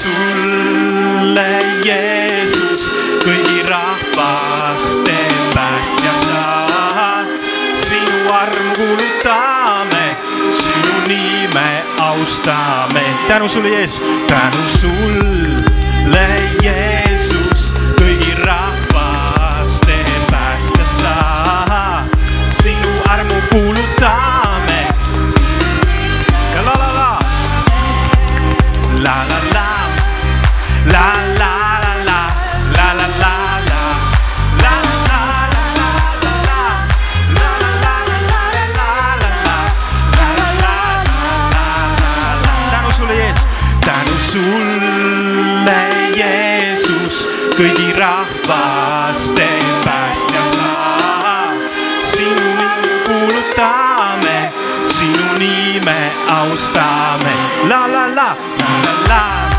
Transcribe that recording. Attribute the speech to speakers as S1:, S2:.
S1: sulle, Jeesus, kõigi rahvaste päästja sa. sinu armu kuulutame, sinu nime austame. tänu sulle, Jeesus, tänu sulle, Jeesus. sulle, Jeesus, kõigi rahvaste päästja sa. sinu kuulutame, sinu nime austame, la la la, la la la.